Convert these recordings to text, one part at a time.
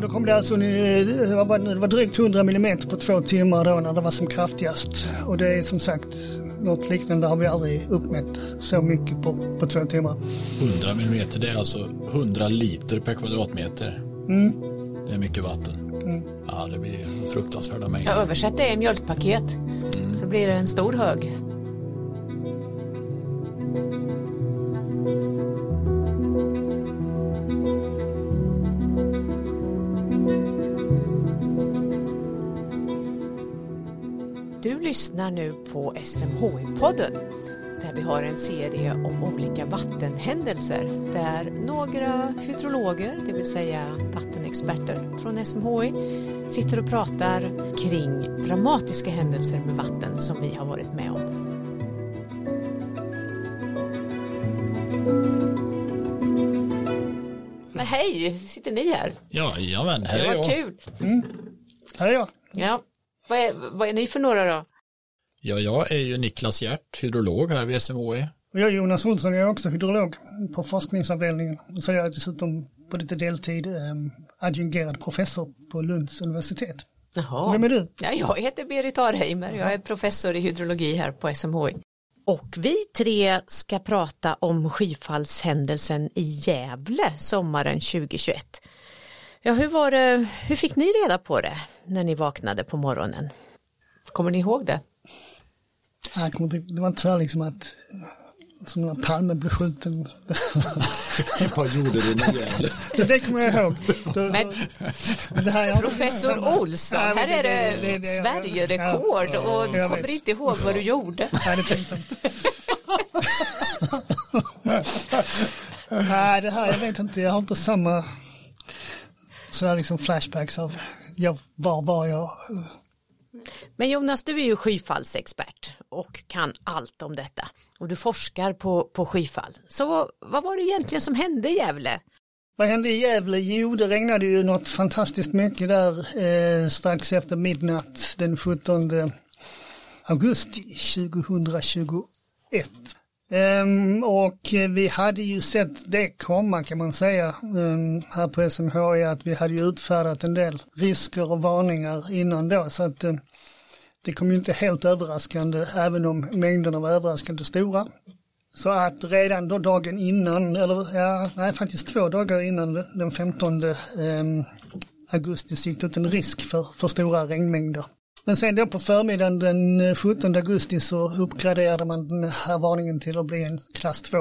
Då kom det alltså, det var, det var drygt 100 mm på två timmar då när det var som kraftigast. Och det är som sagt något liknande har vi aldrig uppmätt så mycket på, på två timmar. 100 mm, det är alltså 100 liter per kvadratmeter. Mm. Det är mycket vatten. Mm. Ja, det blir fruktansvärda mängder. Jag översätt det i mjölkpaket. Så blir det en stor hög. Lyssnar nu på SMHI-podden där vi har en serie om olika vattenhändelser där några hydrologer, det vill säga vattenexperter från SMHI, sitter och pratar kring dramatiska händelser med vatten som vi har varit med om. Men hej, sitter ni här? Ja, jajamän, här Det är var jag. kul. Här är jag. Ja. Vad är, vad är ni för några då? Ja, jag är ju Niklas Hjärt, hydrolog här vid SMHI. Och jag Jonas Olsson, jag är också hydrolog på forskningsavdelningen. Och så är jag dessutom på lite deltid eh, adjungerad professor på Lunds universitet. Jaha. Vem är du? Ja, jag heter Berit Arheimer, jag är professor i hydrologi här på SMHI. Och vi tre ska prata om skyfallshändelsen i Gävle sommaren 2021. Ja, hur var det, hur fick ni reda på det när ni vaknade på morgonen? Kommer ni ihåg det? Jag kommer inte, det var inte så här liksom att som när Palme blev skjuten. Vad gjorde du med? Det, det kommer jag ihåg. Det, Men det här, jag- professor Olsson, här är det, det- det- Sverigerekord ja, och jag kommer inte ihåg vad du gjorde. Nej, det är pinsamt. Nej, det här, jag vet inte, jag har inte samma sådär liksom flashbacks av jag, var var jag. Men Jonas, du är ju skyfallsexpert och kan allt om detta. Och du forskar på, på skyfall. Så vad var det egentligen som hände i Gävle? Vad hände i Gävle? Jo, det regnade ju något fantastiskt mycket där eh, strax efter midnatt den 17 augusti 2021. Um, och vi hade ju sett det komma kan man säga um, här på SMHI att vi hade ju utfärdat en del risker och varningar innan då så att um, det kom ju inte helt överraskande även om mängderna var överraskande stora. Så att redan då dagen innan, eller ja, nej faktiskt två dagar innan den 15 ehm, augusti så gick det ut en risk för, för stora regnmängder. Men sen då på förmiddagen den eh, 17 augusti så uppgraderade man den här varningen till att bli en klass 2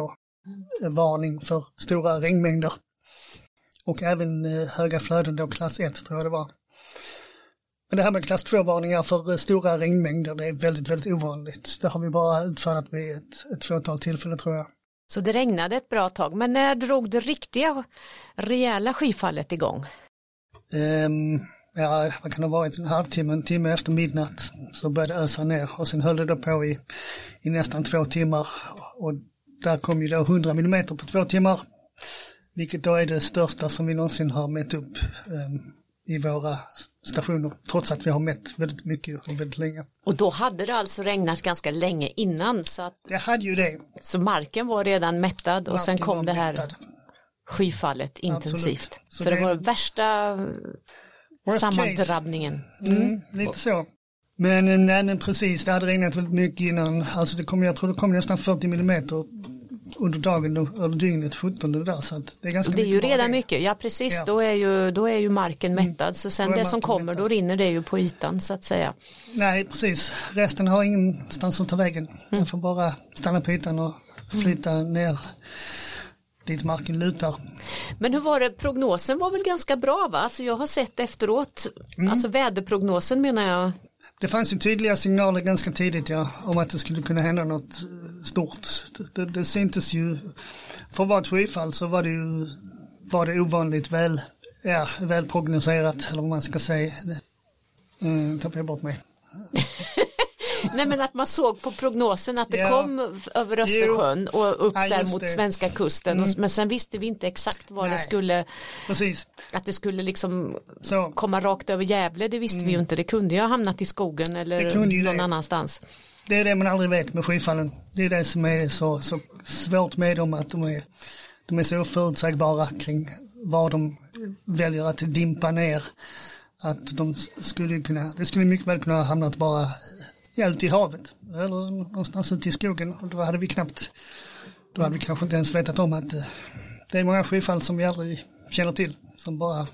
varning för stora regnmängder. Och även eh, höga flöden då klass 1 tror jag det var. Men det här med klass 2-varningar för eh, stora regnmängder det är väldigt, väldigt ovanligt. Det har vi bara utfärdat vid ett, ett fåtal tillfällen tror jag. Så det regnade ett bra tag, men när drog det riktiga rejäla skyfallet igång? Ehm, ja, vad kan det ha varit, en halvtimme, en timme efter midnatt så började det ösa ner och sen höll det då på i, i nästan två timmar och där kom ju då 100 millimeter på två timmar. Vilket då är det största som vi någonsin har mätt upp ehm, i våra stationer, trots att vi har mätt väldigt mycket och väldigt länge. Och då hade det alltså regnat ganska länge innan så att Det hade ju det. så marken var redan mättad och sen Marken kom det här mättad. skyfallet intensivt. Absolut. Så, Så det det- var värsta Worst sammandrabbningen. Mm, lite så. Men eh, nej, men precis, det hade regnat väldigt mycket innan. Alltså det kom, jag tror det kom nästan 40 millimeter under dagen, eller dygnet 17 där. Så att det är ganska Det är ju redan det. mycket, ja precket, Ja. Mm. då, är ju, då är ju marken mättad så sen det som kommer mättad. då rinner det ju på ytan så att säga. Nej, precis. Resten har ingenstans att ta vägen. Mm. Jag får bara stanna på ytan och flyta ner dit marken lutar. Men hur var det, prognosen var väl ganska bra va? Alltså jag har sett efteråt, Mm. alltså väderprognosen menar jag, Det fanns ju tydliga signaler ganska tidigt ja, om att det skulle kunna hända något eh, stort. Det, det syntes ju, för att vara ett skyfall så var det ju var det ovanligt väl, ja, väl prognoserat, eller vad man ska säga. Mm, tappade jag bort mig. nej men att man såg på prognosen att det Ja. kom över Östersjön och upp Ja, där mot det. svenska kusten och, men sen visste vi inte exakt var det Nej. skulle, Precis, att det skulle liksom så. komma rakt över Gävle, det visste vi ju inte, det kunde ju ha hamnat i skogen Det eller någon det. annanstans. Det är det man aldrig vet med skyfallen. Det är det som är så, så svårt med dem, att de är, de är så oförutsägbara kring var de väljer att dimpa ner. Att de skulle kunna, det skulle mycket väl kunna ha hamnat bara ja, ute i havet eller någonstans ute i skogen och då hade vi knappt, då hade vi kanske inte ens vetat om att eh, det är många skyfall som vi aldrig känner till som bara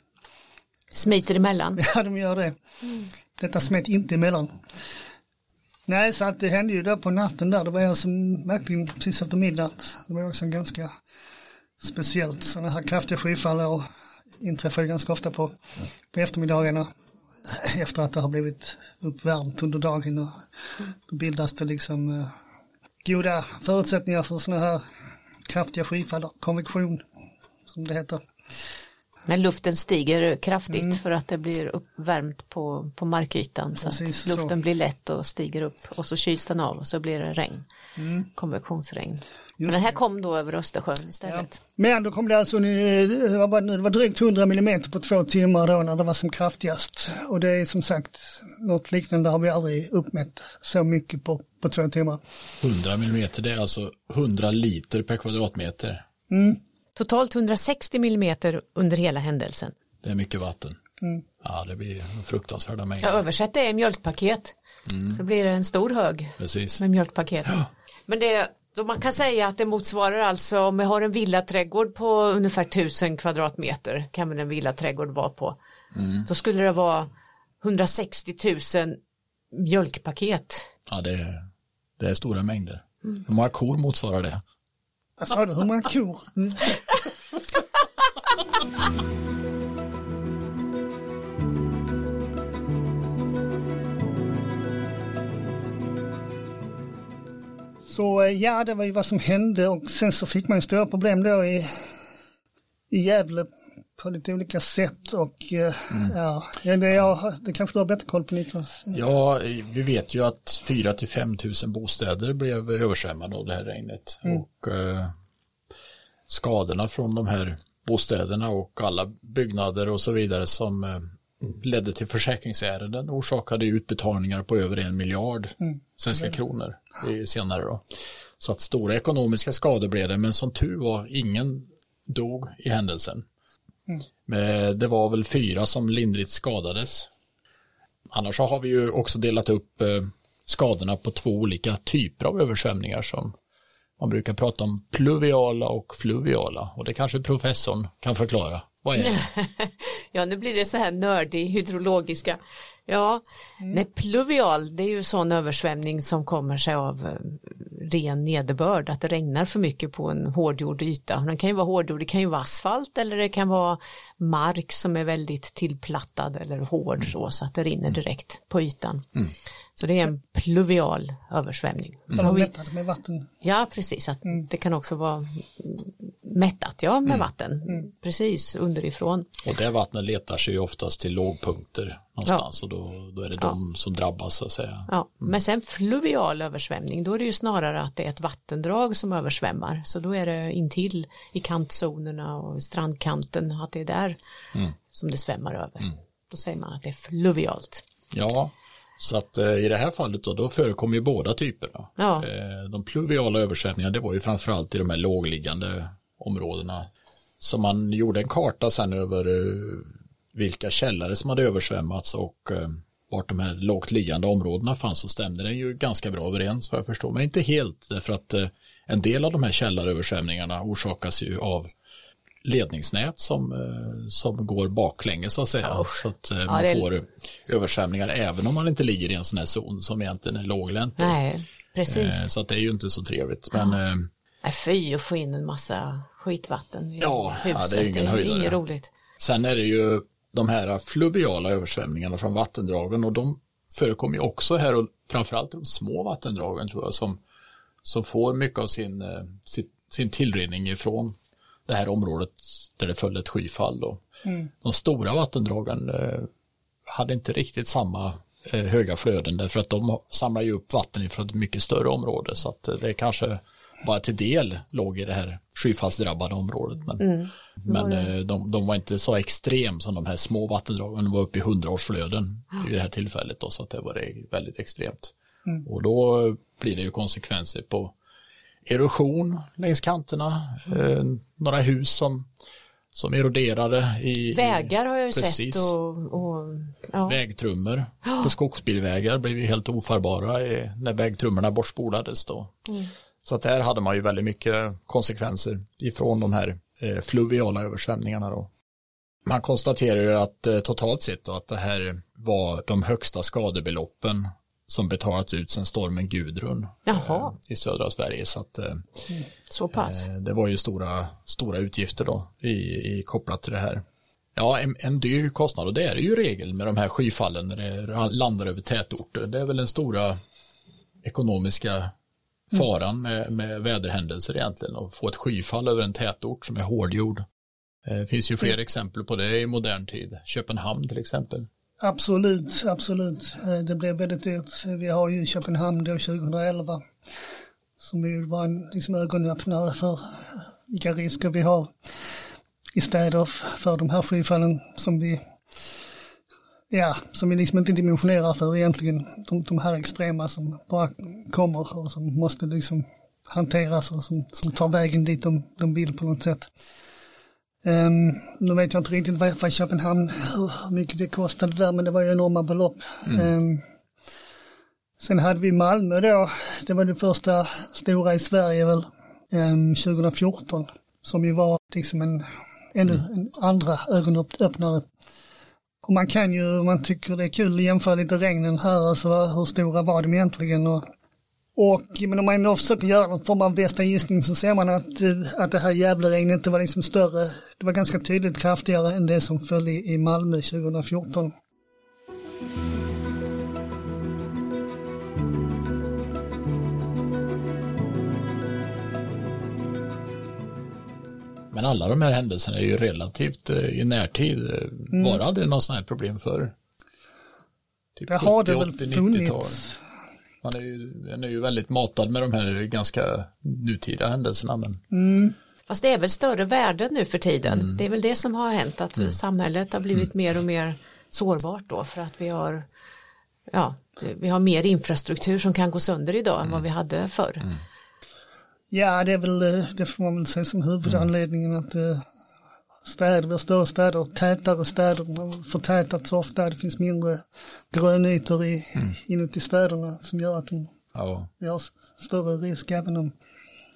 Smiter emellan. Ja, de gör det. Detta smet inte emellan. Nej, så att det hände ju där på natten där. Det var alltså verkligen precis efter midnatt. Det var också ganska speciellt. Sådana här kraftiga skyfall och inträffar ju ganska ofta på, på eftermiddagarna. Efter att det har blivit uppvärmt under dagen. Och då bildas det liksom eh, goda förutsättningar för sådana här kraftiga skyfall. Konvektion, som det heter. Men luften stiger kraftigt för att det blir uppvärmt på, på markytan så Precis att luften så. blir lätt och stiger upp och så kyls den av och så blir det regn. Konvektionsregn. Men den här det. kom då över Östersjön Ja. istället. Men då kom det alltså, det var, bara, det var drygt 100 millimeter på två timmar då när det var som kraftigast. Och det är som sagt, något liknande har vi aldrig uppmätt så mycket på, på två timmar. 100 millimeter, det är alltså 100 liter per kvadratmeter. Totalt 160 millimeter under hela händelsen. Det är mycket vatten. Ja, det blir fruktansvärda Jag mängder. översätter det i mjölkpaket. Så blir det en stor hög Precis. med mjölkpaket. Men det, då man kan säga att det motsvarar alltså om vi har en villaträdgård på ungefär 1000 kvadratmeter kan väl en villaträdgård vara på. Då skulle det vara 160 000 mjölkpaket. Ja, det är, det är stora mängder. Hur många kor motsvarar det? Alltså, vad sa du, hur många kor? Så eh, ja, det var ju vad som hände och sen så fick man ju stora problem då i, i Gävle på lite olika sätt och eh, ja, ja, det, jag, det kanske du har bättre koll på Niklas. Ja, vi vet ju att 4 till 5 000 bostäder blev översvämmade av det här regnet. Och eh, skadorna från de här bostäderna och alla byggnader och så vidare som eh, ledde till försäkringsärenden orsakade utbetalningar på över en miljard svenska kronor senare då. Så att stora ekonomiska skador blev det, men som tur var ingen dog i händelsen. Men det var väl fyra som lindrigt skadades. Annars har vi ju också delat upp eh, skadorna på två olika typer av översvämningar som man brukar prata om pluviala och fluviala och det kanske professorn kan förklara. Vad är det? Ja, nu blir det så här nördig hydrologiska. Ja, nej, pluvial, det är ju sån översvämning som kommer sig av eh, ren nederbörd, att det regnar för mycket på en hårdgjord yta. Den kan ju vara hårdgjord, det kan ju vara asfalt eller det kan vara mark som är väldigt tillplattad eller hård så, så att det rinner direkt på ytan. Så det är en pluvial översvämning. Så Som har vi, med vatten. ja, precis, att det kan också vara mm, mättat, ja, med vatten, precis, underifrån. Och det vattnet letar sig ju oftast till lågpunkter någonstans och då, då är det de som drabbas så att säga. Ja, men sen fluvial översvämning, då är det ju snarare att det är ett vattendrag som översvämmar. Så då är det intill i kantzonerna och i strandkanten, att det är där som det svämmar över. Då säger man att det är fluvialt. Ja, så att eh, i det här fallet då, då förekommer ju båda typerna. Ja. Eh, de pluviala översvämningarna, det var ju framförallt i de här lågliggande områdena. Så man gjorde en karta sen över eh, vilka källare som hade översvämmats och eh, vart de här lågt liggande områdena fanns så stämde den ju ganska bra överens vad jag förstår. Men inte helt därför att eh, en del av de här källaröversvämningarna orsakas ju av ledningsnät som, som går baklänges så att säga. Så att man är- får översvämningar även om man inte ligger i en sån här zon som egentligen är låglänt. Nej, precis. Så att det är ju inte så trevligt. Men Nej, fy att få in en massa skitvatten Ja, ja, huset. det är ingen höjdare. inget roligt. sen är det ju de här fluviala översvämningarna från vattendragen och de förekommer ju också här och framförallt de små vattendragen tror jag som, som får mycket av sin, eh, sin, sin tillrinning ifrån det här området där det föll ett skyfall. Då. De stora vattendragen eh, hade inte riktigt samma eh, höga flöden därför att de samlar ju upp vatten ifrån ett mycket större område så att det kanske bara till del låg i det här skyfallsdrabbade området. Men, men eh, de, de var inte så extrem som de här små vattendragen, de var uppe i hundraårsflöden i det här tillfället då, så att det var väldigt extremt. Och då blir det ju konsekvenser på erosion längs kanterna, eh, några hus som, som eroderade i Vägar har jag ju precis. sett och, och ja. vägtrummor på skogsbilvägar blev ju helt ofarbara i, när vägtrummorna bortspolades då. Mm. Så att där hade man ju väldigt mycket konsekvenser ifrån de här eh, fluviala översvämningarna då. Man konstaterar ju att eh, totalt sett då att det här var de högsta skadebeloppen som betalats ut sedan stormen Gudrun eh, i södra Sverige. Så att eh, så pass. Eh, Det var ju stora, stora utgifter då i, i kopplat till det här. Ja, en, en dyr kostnad och det är det ju regel med de här skyfallen när det landar över tätorter. Det är väl den stora ekonomiska faran med, med väderhändelser egentligen och få ett skyfall över en tätort som är hårdgjord. Eh, Det finns ju fler exempel på det i modern tid. Köpenhamn till exempel. Absolut, absolut. Eh, Det blev väldigt dyrt. Vi har ju Köpenhamn då 2011 som ju var en liksom ögonöppnare för vilka risker vi har i städer för de här skyfallen som vi ja, som vi liksom inte dimensionerar för egentligen. De, de här extrema som bara kommer och som måste liksom hanteras och som, som tar vägen dit de, de vill på något sätt. Um, nu vet jag inte riktigt vad, vad Köpenhamn, hur mycket det kostade där, men det var ju enorma belopp. Ehm, sen hade vi Malmö då, det var det första stora i Sverige väl, ehm, 2014, som ju var liksom en, ännu en andra ögonöppnare. Och man kan ju, om man tycker det är kul, jämföra lite regnen här, alltså hur stora var de egentligen och och men om man ändå försöker göra någon form av bästa gissning så ser man att, att det här Gävleregnet inte var liksom större. Det var ganska tydligt kraftigare än det som föll i, i Malmö 2014. Men alla de här händelserna är ju relativt eh, i närtid. Eh, Var det aldrig någon sån här problem förr? Typ Det har det 70, väl 80, 90-tal. funnits. Man är ju, den är ju väldigt matad med de här ganska nutida händelserna. Men Fast det är väl större värden nu för tiden. Mm. Det är väl det som har hänt att samhället har blivit mer och mer sårbart då för att vi har ja, det- vi har mer infrastruktur som kan gå sönder idag än vad Mm. vi hade förr. Ja, det är väl, eh, det får man väl säga som huvudanledningen att eh, städer, större städer, tätare städer har förtätats ofta. Det finns mindre grönytor i, inuti städerna som gör att de, ja. vi har större risk även om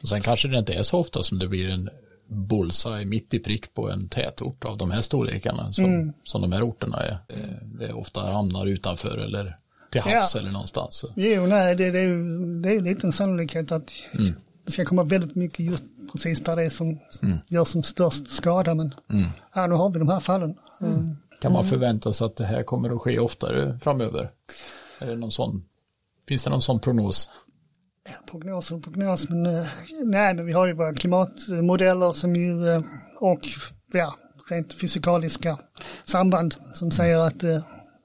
Och sen kanske det inte är så ofta som det blir en bullseye mitt i prick på en tätort av de här storlekarna som, som de här orterna är. Det, det ofta hamnar utanför eller till havs Ja. eller någonstans. Jo, nej, det, det är ju det är en sannolikhet att det ska komma väldigt mycket just precis där det är som gör som störst skada. Men ja, nu har vi de här fallen. Mm. Kan man förvänta sig att det här kommer att ske oftare framöver? Är det någon sån, finns det någon sån prognos? Prognos och prognos, men eh, nej, men vi har ju våra klimatmodeller som ju eh, och ja, rent fysikaliska samband som säger att eh,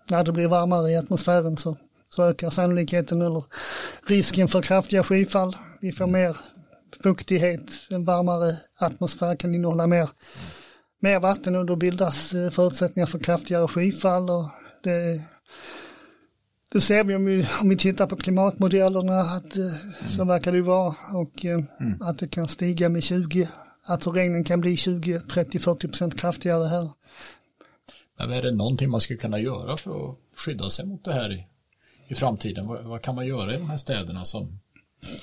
när det blir varmare i atmosfären så, så ökar sannolikheten eller risken för kraftiga skyfall. Vi får mer fuktighet, en varmare atmosfär kan innehålla mer, mer vatten och då bildas eh, förutsättningar för kraftigare skyfall och det det ser vi om vi, om vi tittar på klimatmodellerna att eh, så verkar det vara och eh, att det kan stiga med 20, alltså regnen kan bli 20, 30, 40 procent kraftigare här. Men är det någonting man skulle kunna göra för att skydda sig mot det här i, i framtiden? Vad, vad kan man göra i de här städerna som,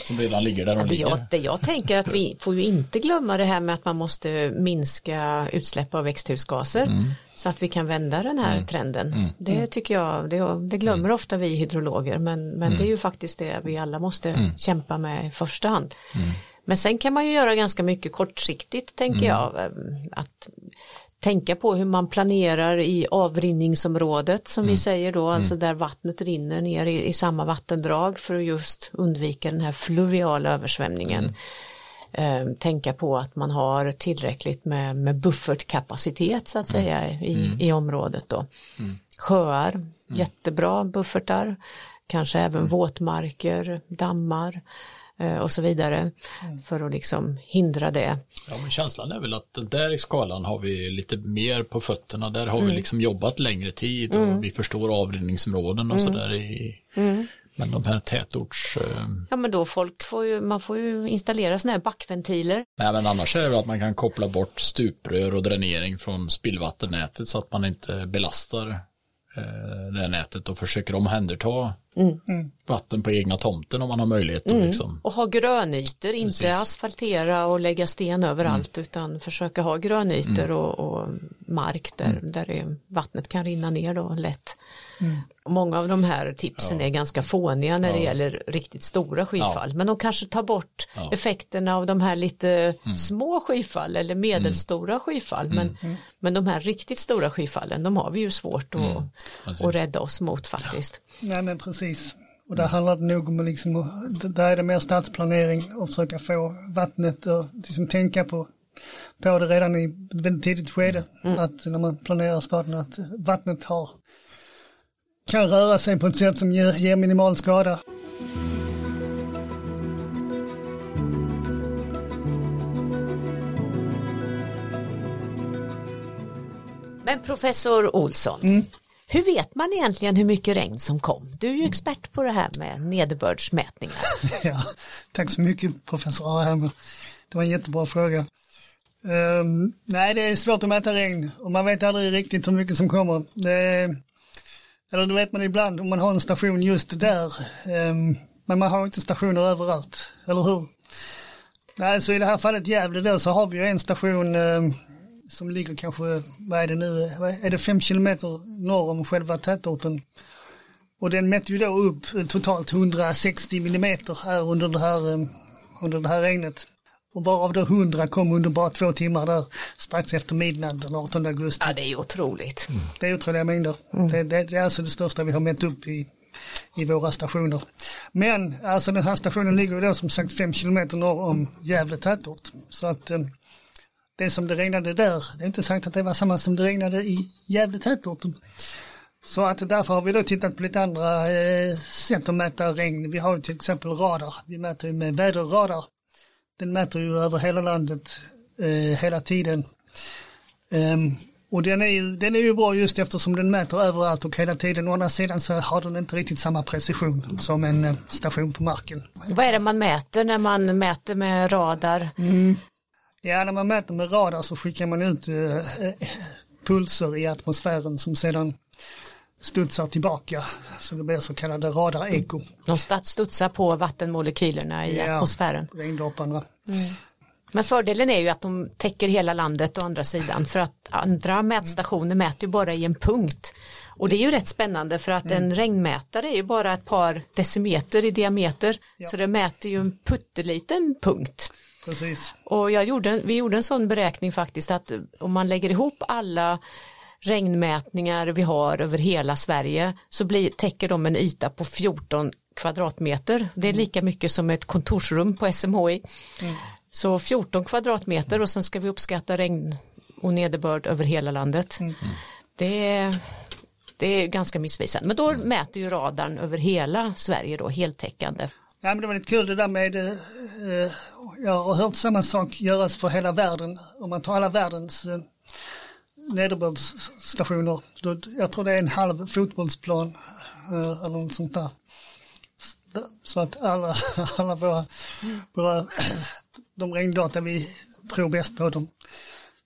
som redan ligger där de Det jag, ligger? det jag tänker att vi får ju inte glömma det här med att man måste minska utsläpp av växthusgaser Mm. så att vi kan vända den här trenden. Det tycker jag, det, det glömmer Mm. ofta vi hydrologer men, men det är ju faktiskt det vi alla måste Mm. kämpa med i första hand. Men sen kan man ju göra ganska mycket kortsiktigt tänker Mm. jag. eh, Att tänka på hur man planerar i avrinningsområdet som Mm. vi säger då, alltså där vattnet rinner ner i, i samma vattendrag för att just undvika den här fluviala översvämningen. Eh, tänka på att man har tillräckligt med, med buffertkapacitet så att säga i, i området då. Sjöar, jättebra buffertar, kanske även våtmarker, dammar och så vidare för att liksom hindra det. Ja, men känslan är väl att den där skalan har vi lite mer på fötterna. Där har vi liksom jobbat längre tid och vi förstår avrinningsområden och sådär i, Men de här tätorts... eh, Ja men då folk får ju, man får ju installera sådana här backventiler. Nej men annars är det väl att man kan koppla bort stuprör och dränering från spillvattennätet så att man inte belastar eh, det här nätet och försöker omhänderta vatten på egna tomten om man har möjlighet att liksom. Och ha grönytor, inte Precis. Mm. asfaltera och lägga sten överallt utan försöka ha grönytor och, och mark där, Mm. där det, vattnet kan rinna ner då lätt. Och Många av de här tipsen är ganska fåniga när det gäller riktigt stora skyfall men de kanske tar bort Ja. Mm. effekterna av de här lite små skyfall eller medelstora skyfall men, men de här riktigt stora skyfallen de har vi ju svårt att, Mm. Att rädda oss mot faktiskt. Nej men precis. Och där handlar det nog om att liksom, att- där är det mer stadsplanering och försöka få vattnet och liksom tänka på, på det redan i ett väldigt tidigt skede. Att när man planerar staden att vattnet har, kan röra sig på ett sätt som ger, ger minimal skada. Men professor Olsson, Mm. hur vet man egentligen hur mycket regn som kom? Du är ju expert på det här med nederbördsmätningar. Ja, tack så mycket professor Arhammer. Det var en jättebra fråga. Ehm, nej, det är svårt att mäta regn och man vet aldrig riktigt hur mycket som kommer. Det eller det vet man ibland om man har en station just där. Ehm, men man har inte stationer överallt, eller hur? Nej, så i det här fallet Gävle då så har vi ju en station ehm, som ligger kanske, vad är det nu, är det fem kilometer norr om själva tätorten. Och den mätte ju då upp totalt 160 millimeter här under det här, ehm, under det här regnet. Och varav då 100 kom under bara två timmar där strax efter midnatt den 18 augusti. Ja, det är otroligt. Det är otroliga mängder. Det, det, det är alltså det största vi har mätt upp i, i våra stationer. Men alltså den här stationen ligger ju då som sagt fem kilometer norr om Gävle tätort. Så att eh, det som det regnade där, det är inte sagt att det var samma som det regnade i Gävle tätort. Så att därför har vi då tittat på lite andra eh, sätt att mäta regn. Vi har ju till exempel radar. Vi mäter ju med väderradar. Den mäter ju över hela landet eh, hela tiden. Ehm, och den är, ju, den är ju bra just eftersom den mäter överallt och hela tiden. Å andra sidan så har den inte riktigt samma precision som en eh, station på marken. Vad är det man mäter när man mäter med radar? Ja, när man mäter med radar så skickar man ut eh, eh, pulser i atmosfären som sedan studsar tillbaka. Så det blir så kallade radareko. De studsar på vattenmolekylerna i Ja. atmosfären. Regndropparna. Men fördelen är ju att de täcker hela landet å andra sidan för att andra mätstationer mäter ju bara i en punkt. Och det är ju rätt spännande för att en regnmätare är ju bara ett par decimeter i diameter. Så det mäter ju en putteliten punkt. Precis. Och jag gjorde, vi gjorde en sån beräkning faktiskt att om man lägger ihop alla regnmätningar vi har över hela Sverige så blir, täcker de en yta på 14 kvadratmeter. Det är lika mycket som ett kontorsrum på SMHI. Så 14 kvadratmeter och sen ska vi uppskatta regn och nederbörd över hela landet. Det, är, det är ganska missvisande. Men då mäter ju radarn över hela Sverige då heltäckande. Ja, men det var lite kul det där med, eh, jag har hört samma sak göras för hela världen. Om man tar alla världens eh, nederbördsstationer, jag tror det är en halv fotbollsplan eh, eller något sånt där. Så att alla, alla våra, våra de regndata vi tror bäst på, de,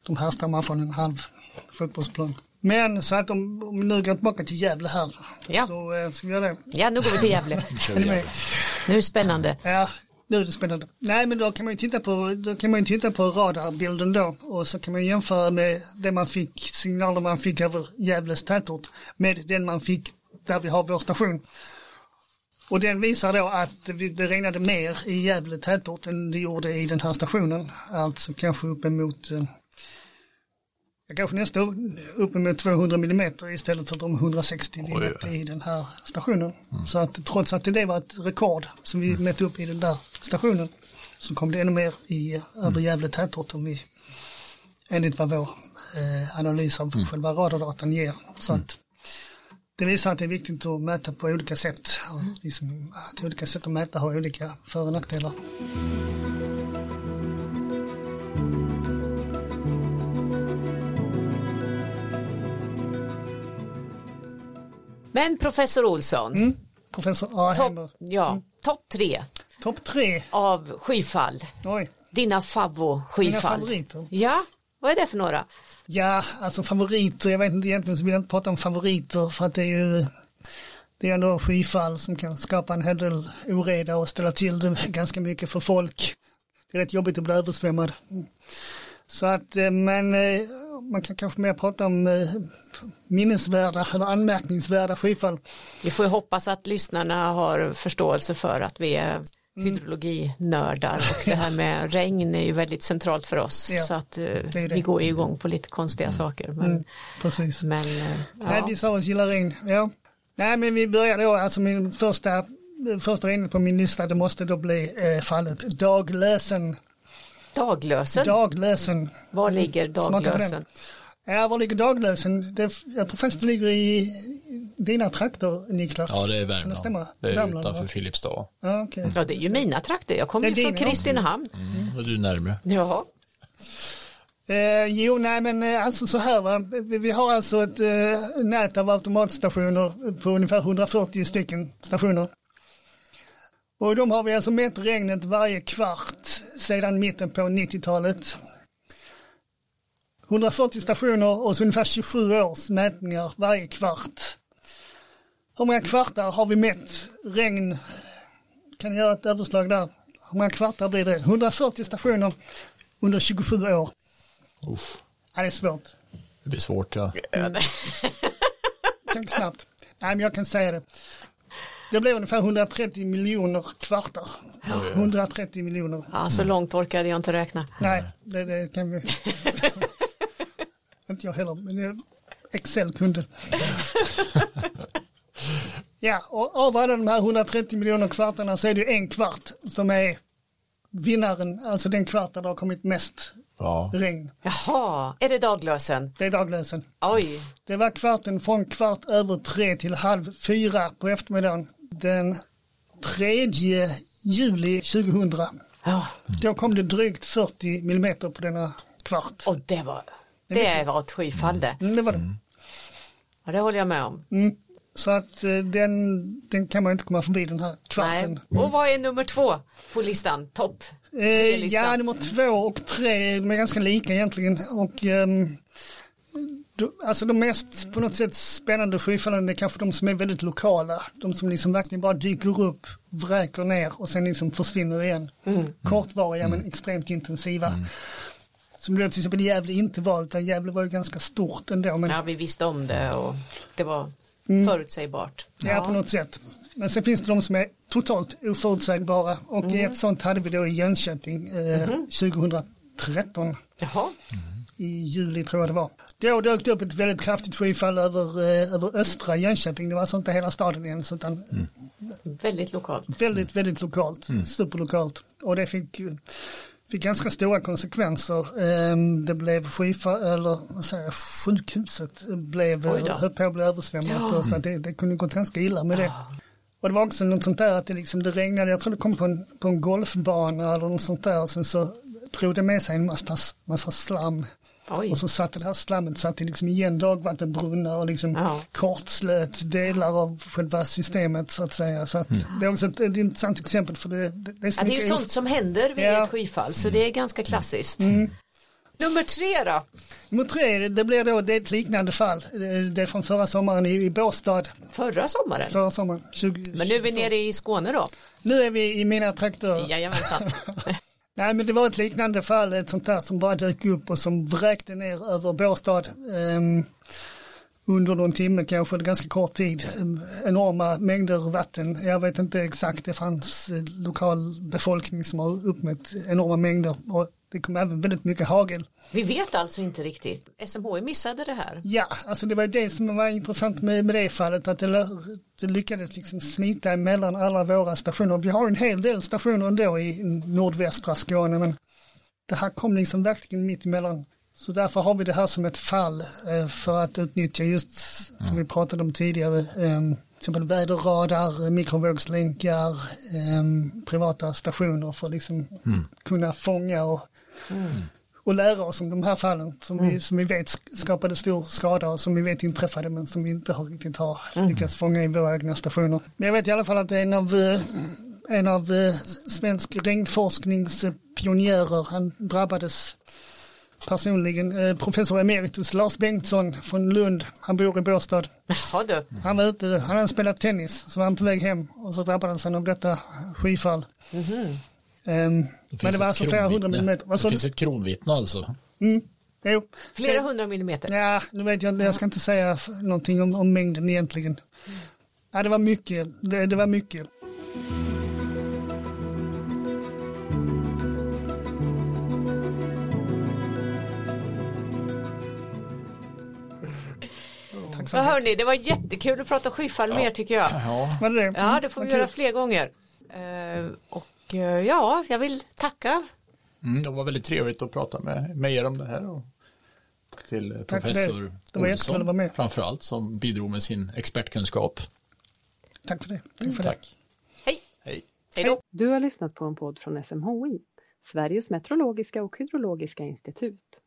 de härstammar från en halv fotbollsplan. Men så att om, om vi nu går tillbaka till Gävle här, Ja. så eh, ska vi göra det. Ja, nu går vi till? Gävle. Nu är det spännande. Ja, nu är det spännande. Nej, men då kan man ju titta på, då kan man ju titta på radarbilden då och så kan man jämföra med det man fick, signaler man fick över Gävles tätort med den man fick där vi har vår station. Och den visar då att det regnade mer i Gävle tätort än det gjorde i den här stationen. Alltså kanske uppemot, eh, kanske nästan uppemot 200 millimeter istället för de 160 vi Oj, i den här stationen. Så att trots att det var ett rekord som vi mätte upp i den där stationen så kom det ännu mer i över Gävle tätort om vi, enligt vad vår eh, analys av själva radardatan ger. Så att det visar att det är viktigt att mäta på olika sätt. Och liksom, att olika sätt att mäta har olika för och nackdelar. Men professor Olsson, professor Arheimer. Topp ja, top tre Topp tre, av skyfall. oj. Dina favvo Mina favoriter. Ja, vad är det för några? Ja, alltså favoriter, jag vet inte egentligen så vill jag inte prata om favoriter för att det är ju det är ändå skyfall som kan skapa en hel del oreda och ställa till det ganska mycket för folk. Det är rätt jobbigt att bli översvämmad. Så att, eh, men eh, man kan kanske mer prata om eh, minnesvärda eller anmärkningsvärda skyfall. Vi får ju hoppas att lyssnarna har förståelse för att vi är hydrologinördar och det här med regn är ju väldigt centralt för oss Ja, så att eh, det det. vi går ju igång på lite konstiga saker men, Mm, precis. men eh, Nej, ja. vi sa oss gillar regn. Ja. Nej, men vi börjar då, alltså min första, första regnet på min lista, det måste då bli eh, fallet Daglösen. Daglösen, Daglösen. var ligger. Daglösen? Ja, var ligger Daglösen? Det, jag tror faktiskt det ligger i dina trakter, Niklas. Ja, det är det Värmland. stämma? Det är Värmland, utanför va? Filipstad. Ja, okej. Ja det är ju mina trakter, jag kommer Det ju från. Kristinehamn. Mm, och du är närmare. Ja, Eh, jo, nej men eh, alltså så här va. Vi, vi har alltså ett eh, nät av automatstationer på ungefär 140 stycken stationer. Och de har vi alltså mätt regnet varje kvart sedan mitten på 90-talet. 140 stationer och så ungefär 27 års mätningar varje kvart. Hur många kvartar har vi mätt regn? Kan jag göra ett överslag där? Hur många kvartar blir det? 140 stationer under 27 år. Uff, Ja, det är svårt. det blir svårt ja. Tänk snabbt. Nej, men jag kan säga det. Det blir ungefär 130 miljoner kvartar. 130 miljoner. ja så långt orkade jag inte räkna. Nej, det, det kan vi. inte jag heller, men Excel kunde. ja, och av alla de här 130 miljoner kvartarna så är det en kvart som är vinnaren, alltså den kvart där det har kommit mest ja. regn. Jaha, är det Daglösen? Det är daglösen. Oj, Det var kvarten från kvart över tre till halv fyra på eftermiddagen den 3 juli 2000. ja, Då kom det drygt 40 millimeter på denna kvart. och det var, det var ett skyfall det. Mm, det var det. Ja, det håller jag med om. Mm. Så att eh, den, den kan man inte komma förbi den här kvarten. Nej. Och vad är nummer två på listan? Topp? Eh, ja, nummer två och tre är ganska lika egentligen. Och, då, alltså de mest på något sätt spännande skyfallen är kanske de som är väldigt lokala. De som liksom verkligen bara dyker upp, vräker ner och sen liksom försvinner igen. Kortvariga men extremt intensiva. Som det till exempel Gävle inte var, utan Gävle var ju ganska stort ändå. Men Ja, vi visste om det och det var förutsäggbart. Ja, på något sätt. Men sen finns det de som är totalt oförutsägbara och ett sånt hade vi då i Jönköping eh, 2013 Jaha, i juli tror jag det var. Då dök det upp ett väldigt kraftigt skyfall över, eh, över östra Jönköping. Det var alltså inte hela staden ens utan väldigt lokalt. väldigt, väldigt lokalt, superlokalt. Och det fick, fick ganska stora konsekvenser. Eh, Det blev skyfall, eller vad säger jag, sjukhuset blev, höll på att bli översvämmat. Och så att det, det kunde gått ganska illa med det. Och det var också något sånt där att det, liksom, det regnade, jag tror det kom på en, på en golfbana eller något sånt där. Och sen så drog det med sig en massa, massa slam. Oj, Och så satte det här slammet satte liksom igen dagvattenbrunnar och liksom Ja. kortslöt delar av själva systemet så att säga. Så att det är också ett, ett intressant exempel för det, det, det är så ja, det är ju sånt som händer vid Ja. ett skyfall så det är ganska klassiskt. Nummer tre då? Nummer tre, det blir då det är ett liknande fall. Det- Det är från förra sommaren i, i Båstad. Förra sommaren? Förra sommaren, 20, Men nu är vi nere i Skåne då? Nu är vi i mina trakter. Jajamensan. Nej men det var ett liknande fall, ett sånt där som bara dök upp och som vräkte ner över Båstad. ehm, under någon timme kanske, ganska kort tid. Enorma mängder vatten. Jag vet inte exakt, det fanns eh, lokal befolkning som har uppmätt enorma mängder. Och det kom även väldigt mycket hagel. Vi vet alltså inte riktigt. SMHI missade det här. Ja, alltså det var det som var intressant med, med det fallet, att det, det lyckades liksom smita emellan alla våra stationer. Vi har en hel del stationer ändå i nordvästra Skåne, men det här kom liksom verkligen mitt emellan. Så därför har vi det här som ett fall eh, för att utnyttja just som vi pratade om tidigare, eh, till exempel väderradar, mikrovågslänkar, eh, privata stationer för att liksom kunna fånga och och lära oss om de här fallen som, vi, som vi vet skapade stor skada och som vi vet inträffade men som vi inte har riktigt har lyckats fånga i våra egna stationer. Men jag vet i alla fall att en av en av eh, svensk regnforskningspionjärer, han drabbades personligen, eh, professor emeritus Lars Bengtsson från Lund, han bor i Båstad. Jaha du. Han var ute, han hade spelat tennis, så var han på väg hem och så drabbades han av detta skyfall. Ehm, men det var alltså flera hundra millimeter. Det finns ett kronvittne alltså. Mm, jo. Flera hundra millimeter. Ja, nu vet jag jag ska inte säga någonting om, om mängden egentligen. Ja, det var mycket, det, det var mycket. Ja, hörni, det var jättekul att prata skyfall mer tycker jag. Ja, Var det det? Ja, det får vi göra fler gånger. Eh, och eh, ja, jag vill tacka. mm, det var väldigt trevligt att prata med, med er om det här. Och tack till Tack det. professor Det jättekul att vara med. framförallt som bidrog med sin expertkunskap. Tack för det. Tack för det. Tack. Hej! Hej. Hej då! Du har lyssnat på en podd från SMHI, Sveriges meteorologiska och hydrologiska institut.